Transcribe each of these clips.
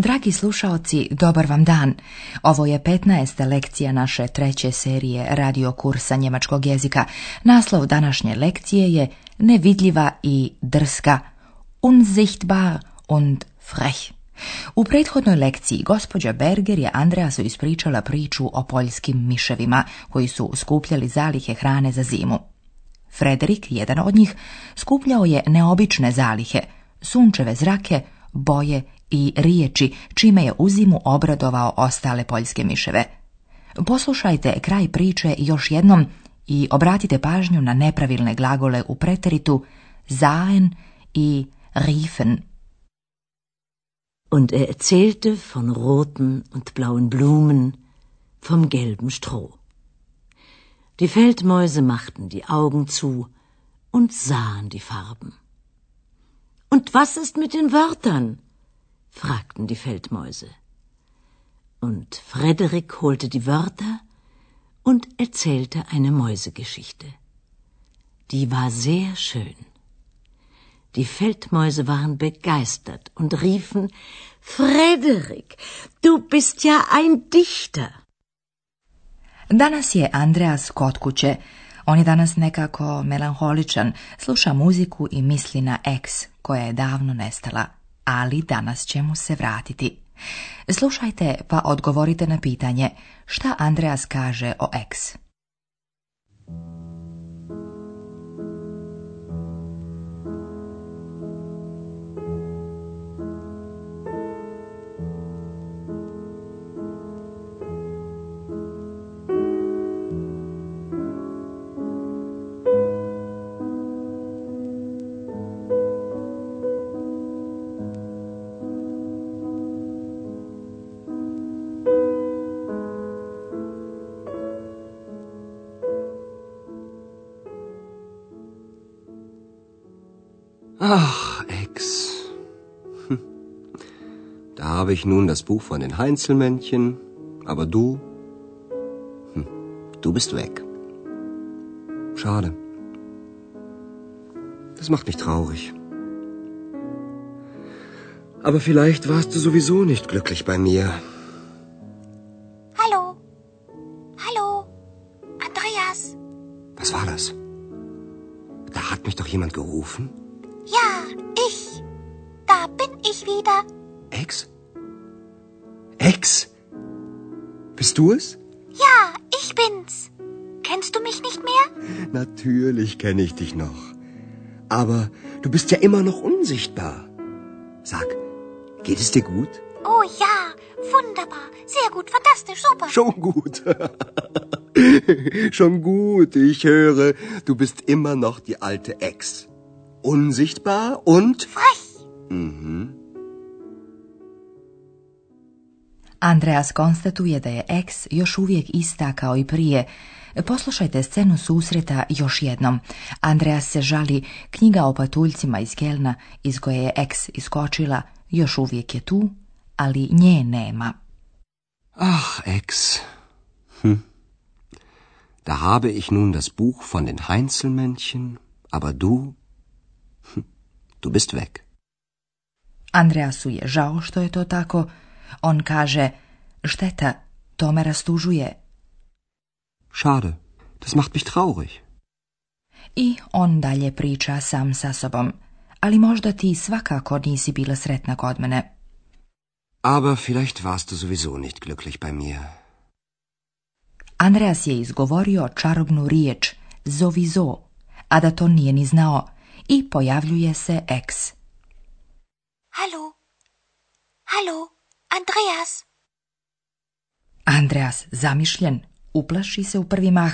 Dragi slušaoci, dobar vam dan. Ovo je 15. lekcija naše treće serije radio kursa njemačkog jezika. Naslov današnje lekcije je Nevidljiva i drska, unsichtbar und frech. U prethodnoj lekciji gospođa Berger je Andreasu ispričala priču o poljskim miševima koji su skupljali zalihe hrane za zimu. Frederik, jedan od njih, skupljao je neobične zalihe, sunčeve zrake, boje i riječi čime je u zimu obradovao ostale poljske miševe. Poslušajte kraj priče još jednom i obratite pažnju na nepravilne glagole u preteritu ZAEN i riefen. Und er erzählte von roten und blauen Blumen, vom gelben Stroh. Die Feldmäuse machten die Augen zu und sahen die Farben. Und was ist mit den Wörtern? fragten die Feldmäuse. Und Frederik holte die Wörter und erzählte eine Mäusegeschichte. Die war sehr schön. Die Feldmäuse waren begeistert und riefen Frederik, du bist ja ein Dichter. Danas je Andreas kod kuće. On je danas nekako melanholičan, sluša muziku i misli na ex koja je davno nestala. ali danas ćemo se vratiti. Slušajte pa odgovorite na pitanje šta Andreas kaže o eks. Ach, Ex. Hm. Da habe ich nun das Buch von den Heinzelmännchen, aber du. Hm. Du bist weg. Schade. Das macht mich traurig. Aber vielleicht warst du sowieso nicht glücklich bei mir. Hallo. Hallo. Andreas. Was war das? Da hat mich doch jemand gerufen ich wieder. Ex? Ex? Bist du es? Ja, ich bin's. Kennst du mich nicht mehr? Natürlich kenne ich dich noch. Aber du bist ja immer noch unsichtbar. Sag, geht es dir gut? Oh ja, wunderbar, sehr gut, fantastisch, super. Schon gut. Schon gut, ich höre, du bist immer noch die alte Ex. Unsichtbar und... Frech. Andreas konstatuje da je X još uvijek ista kao i prije. Poslušajte scenu susreta još jednom. Andreas se žali, knjiga o patuljcima iz Kelna, iz koje je ex iskočila, još uvijek je tu, ali nje nema. Ach, Ex. Hm. Da habe ich nun das Buch von den Heinzelmännchen, aber du, hm, du bist weg. Andreasu je žao što je to tako. On kaže, šteta, to me rastužuje. Schade, das macht mich traurig. I on dalje priča sam sa sobom. Ali možda ti svakako nisi bila sretna kod mene. Aber vielleicht warst du sowieso nicht glücklich bei mir. Andreas je izgovorio čarobnu riječ, zovizo, a da to nije ni znao, i pojavljuje se eks. Hallo. Hallo, Andreas. Andreas, zamišljen, uplaši se u prvi mah.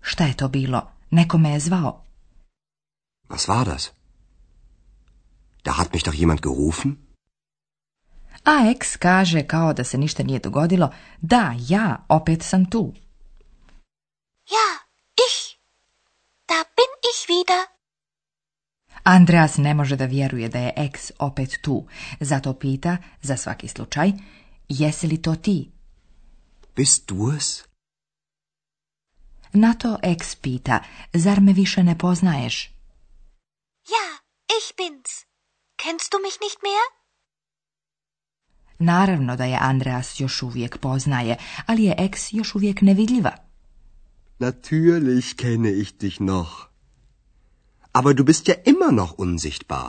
Šta je to bilo? Neko me je zvao. Was war das? Da hat mich doch jemand gerufen? A ex kaže kao da se ništa nije dogodilo. Da, ja opet sam tu. Ja, ich. Da bin ich wieder. Andreas ne može da vjeruje da je ex opet tu, zato pita, za svaki slučaj, jesi li to ti? Bist du es? Na to eks pita, zar me više ne poznaješ? Ja, ich bin's. Kennst du mich nicht mehr? Naravno da je Andreas još uvijek poznaje, ali je eks još uvijek nevidljiva. Natürlich kenne ich dich noch. Aber du bist ja immer noch unsichtbar.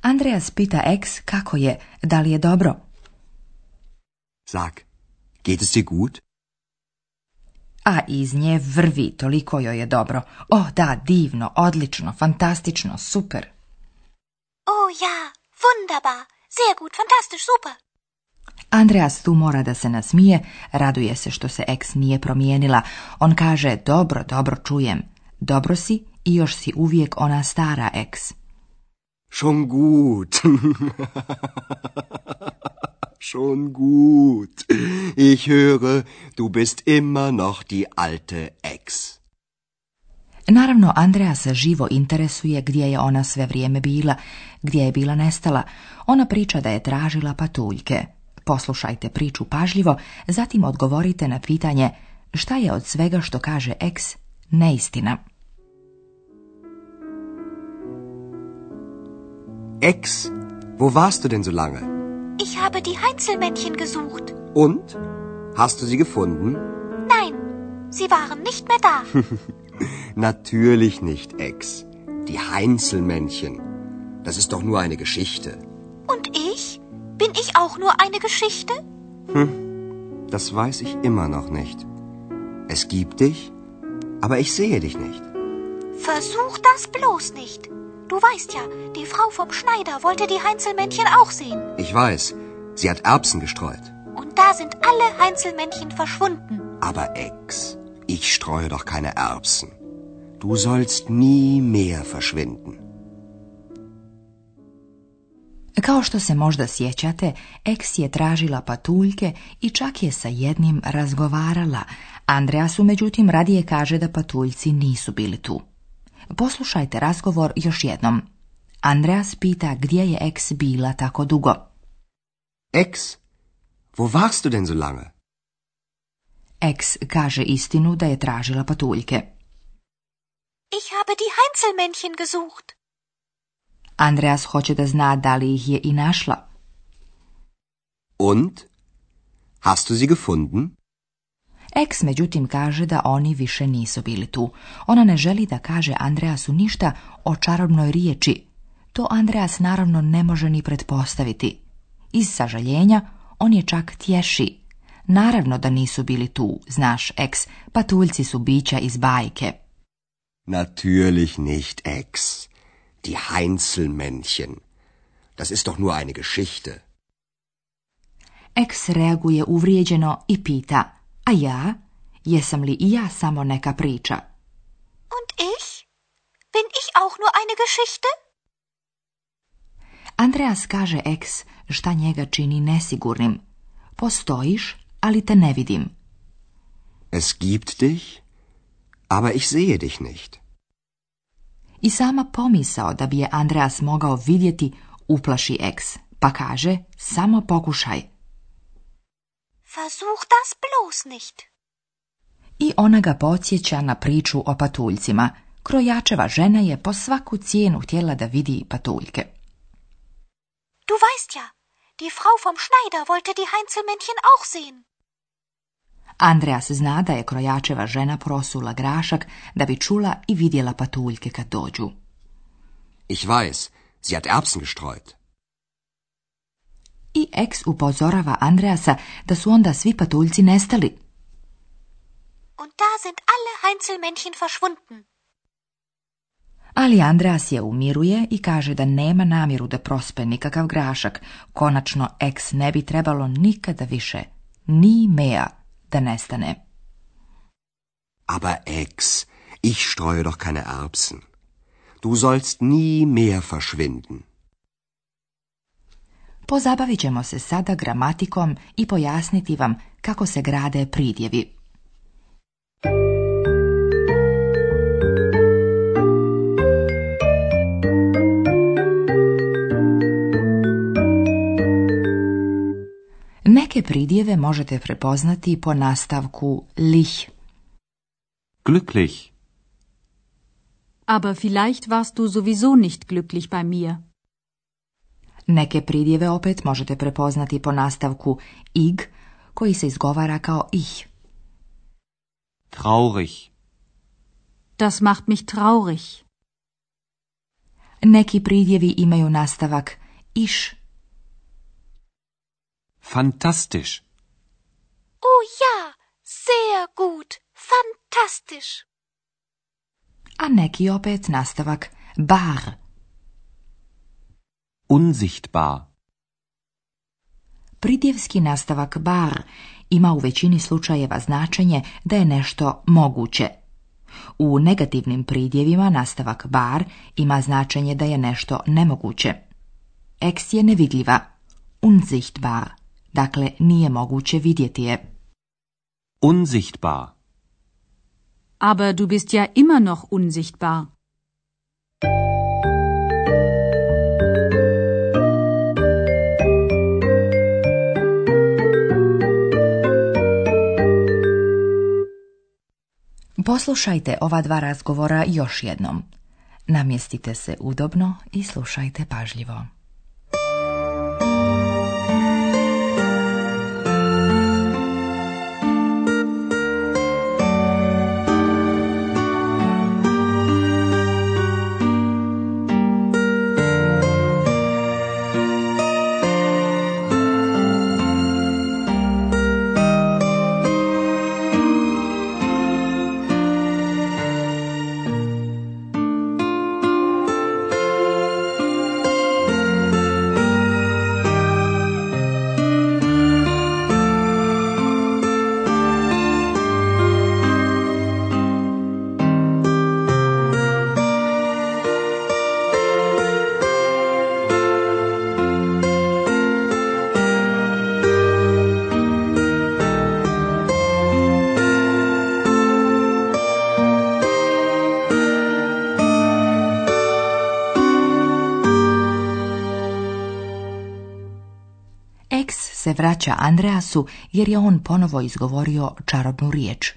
Andreas pita ex kako je, da li je dobro. Sag, geht es dir gut? A iz nje vrvi, toliko joj je dobro. oh, da, divno, odlično, fantastično, super. O, oh, ja, wunderbar, sehr gut, fantastisch, super. Andreas tu mora da se nasmije, raduje se što se ex nije promijenila. On kaže, dobro, dobro čujem, dobro si i još si uvijek ona stara eks. Schon gut. Schon gut. Ich höre, du bist immer noch die alte Ex. Naravno, andrea se živo interesuje gdje je ona sve vrijeme bila, gdje je bila nestala. Ona priča da je tražila patuljke. Poslušajte priču pažljivo, zatim odgovorite na pitanje šta je od svega što kaže eks neistina. Ex, wo warst du denn so lange? Ich habe die Heinzelmännchen gesucht. Und? Hast du sie gefunden? Nein, sie waren nicht mehr da. Natürlich nicht, Ex. Die Heinzelmännchen. Das ist doch nur eine Geschichte. Und ich? Bin ich auch nur eine Geschichte? Hm, das weiß ich immer noch nicht. Es gibt dich, aber ich sehe dich nicht. Versuch das bloß nicht. Du weißt ja, die Frau vom Schneider wollte die Heinzelmännchen auch sehen. Ich weiß. Sie hat Erbsen gestreut. Und da sind alle Heinzelmännchen verschwunden. Aber Ex, ich streue doch keine Erbsen. Du sollst nie mehr verschwinden. Kao što se možda sjećate, Eks je tražila patuljke i čak je sa jednim razgovarala. Andreasu međutim radije kaže da patuljci nisu bili tu. Poslušajte razgovor još jednom. Andreas pita gdje je ex bila tako dugo. Ex, wo warst du denn so lange? Ex kaže istinu da je tražila patuljke. Ich habe die Heinzelmännchen gesucht. Andreas hoće da zna da li ih je i našla. Und? Hast du sie gefunden? Eks, međutim kaže da oni više nisu bili tu. Ona ne želi da kaže Andreasu ništa o čarobnoj riječi. To Andreas naravno ne može ni pretpostaviti. Iz sažaljenja on je čak tješi. Naravno da nisu bili tu, znaš, ex, patuljci su bića iz bajke. Natürlich nicht, ex. Die Heinzelmännchen. Das ist doch nur eine Geschichte. Ex reaguje uvrijeđeno i pita. A ja? Jesam li i ja samo neka priča? Und ich? Bin ich auch nur eine Geschichte? Andreas kaže eks šta njega čini nesigurnim. Postojiš, ali te ne vidim. Es gibt dich, aber ich sehe dich nicht. I sama pomisao da bi je Andreas mogao vidjeti uplaši eks, pa kaže samo pokušaj. Versuch das bloß nicht. I ona ga podsjeća na priču o patuljcima. Krojačeva žena je po svaku cijenu htjela da vidi patuljke. Du weißt ja, die Frau vom Schneider wollte die Heinzelmännchen auch sehen. Andreas zna da je krojačeva žena prosula grašak da bi čula i vidjela patuljke kad dođu. Ich weiß, sie hat Erbsen gestreut i Eks upozorava Andreasa da su onda svi patuljci nestali. Und da sind alle Heinzelmännchen verschwunden. Ali Andreas je umiruje i kaže da nema namjeru da prospe nikakav grašak. Konačno, ex ne bi trebalo nikada više, ni mea, da nestane. Aber ex, ich streue doch keine Erbsen. Du sollst nie mehr verschwinden. Pozabavit ćemo se sada gramatikom i pojasniti vam kako se grade pridjevi. Neke pridjeve možete prepoznati po nastavku lih. Glücklich. Aber vielleicht warst du sowieso nicht glücklich bei mir. Neke pridjeve opet možete prepoznati po nastavku ig, koji se izgovara kao ih. Traurig. Das macht mich traurig. Neki pridjevi imaju nastavak iš. Fantastisch. Oh ja, sehr gut, fantastisch. A neki opet nastavak bar unsichtbar. Pridjevski nastavak bar ima u većini slučajeva značenje da je nešto moguće. U negativnim pridjevima nastavak bar ima značenje da je nešto nemoguće. Eks je nevidljiva, unsichtbar, dakle nije moguće vidjeti je. Unsichtbar. Aber du bist ja immer noch unsichtbar. Poslušajte ova dva razgovora još jednom. Namjestite se udobno i slušajte pažljivo. vraća Andreasu jer je on ponovo izgovorio čarobnu riječ.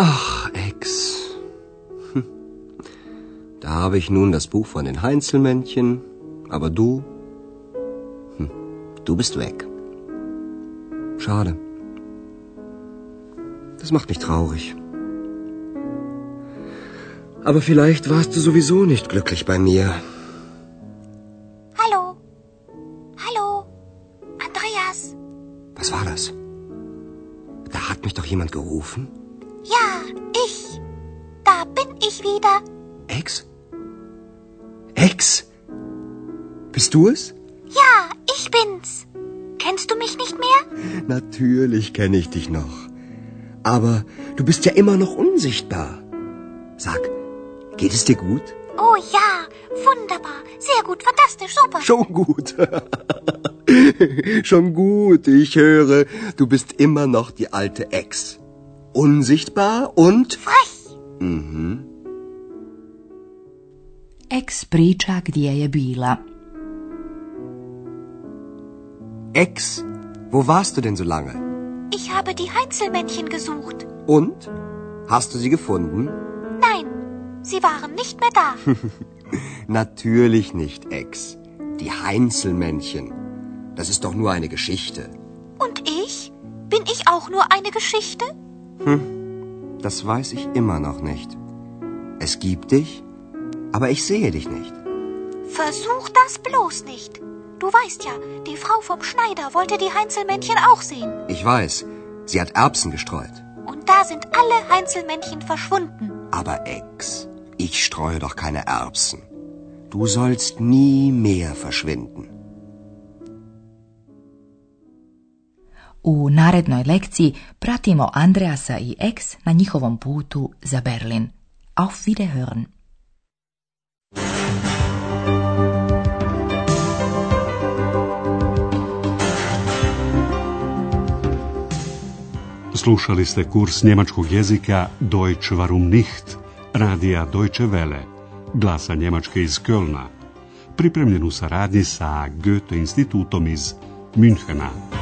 Ach, Ex. Hm. Da habe ich nun das Buch von den Heinzelmännchen, aber du. Hm. Du bist weg. Schade. Das macht mich traurig. Aber vielleicht warst du sowieso nicht glücklich bei mir. Hallo. Hallo. Andreas. Was war das? Da hat mich doch jemand gerufen bin ich wieder. Ex? Ex? Bist du es? Ja, ich bin's. Kennst du mich nicht mehr? Natürlich kenne ich dich noch. Aber du bist ja immer noch unsichtbar. Sag, geht es dir gut? Oh ja, wunderbar. Sehr gut, fantastisch, super. Schon gut. Schon gut, ich höre, du bist immer noch die alte Ex. Unsichtbar und... Frech. Mhm. Eks priča gdje je bila. Ex, wo warst du denn so lange? Ich habe die Heinzelmännchen gesucht. Und? Hast du sie gefunden? Nein, sie waren nicht mehr da. Natürlich nicht, Ex. Die Heinzelmännchen. Das ist doch nur eine Geschichte. Und ich? Bin ich auch nur eine Geschichte? Hm das weiß ich immer noch nicht. Es gibt dich, aber ich sehe dich nicht. Versuch das bloß nicht. Du weißt ja, die Frau vom Schneider wollte die Heinzelmännchen auch sehen. Ich weiß, sie hat Erbsen gestreut. Und da sind alle Heinzelmännchen verschwunden. Aber Ex, ich streue doch keine Erbsen. Du sollst nie mehr verschwinden. U narednoj lekciji pratimo Andreasa i X na njihovom putu za Berlin. Auf Wiederhören! Slušali ste kurs njemačkog jezika Deutsch warum nicht, radija Deutsche Welle, glasa Njemačke iz Kölna, pripremljen u saradnji sa Goethe institutom iz Münchena.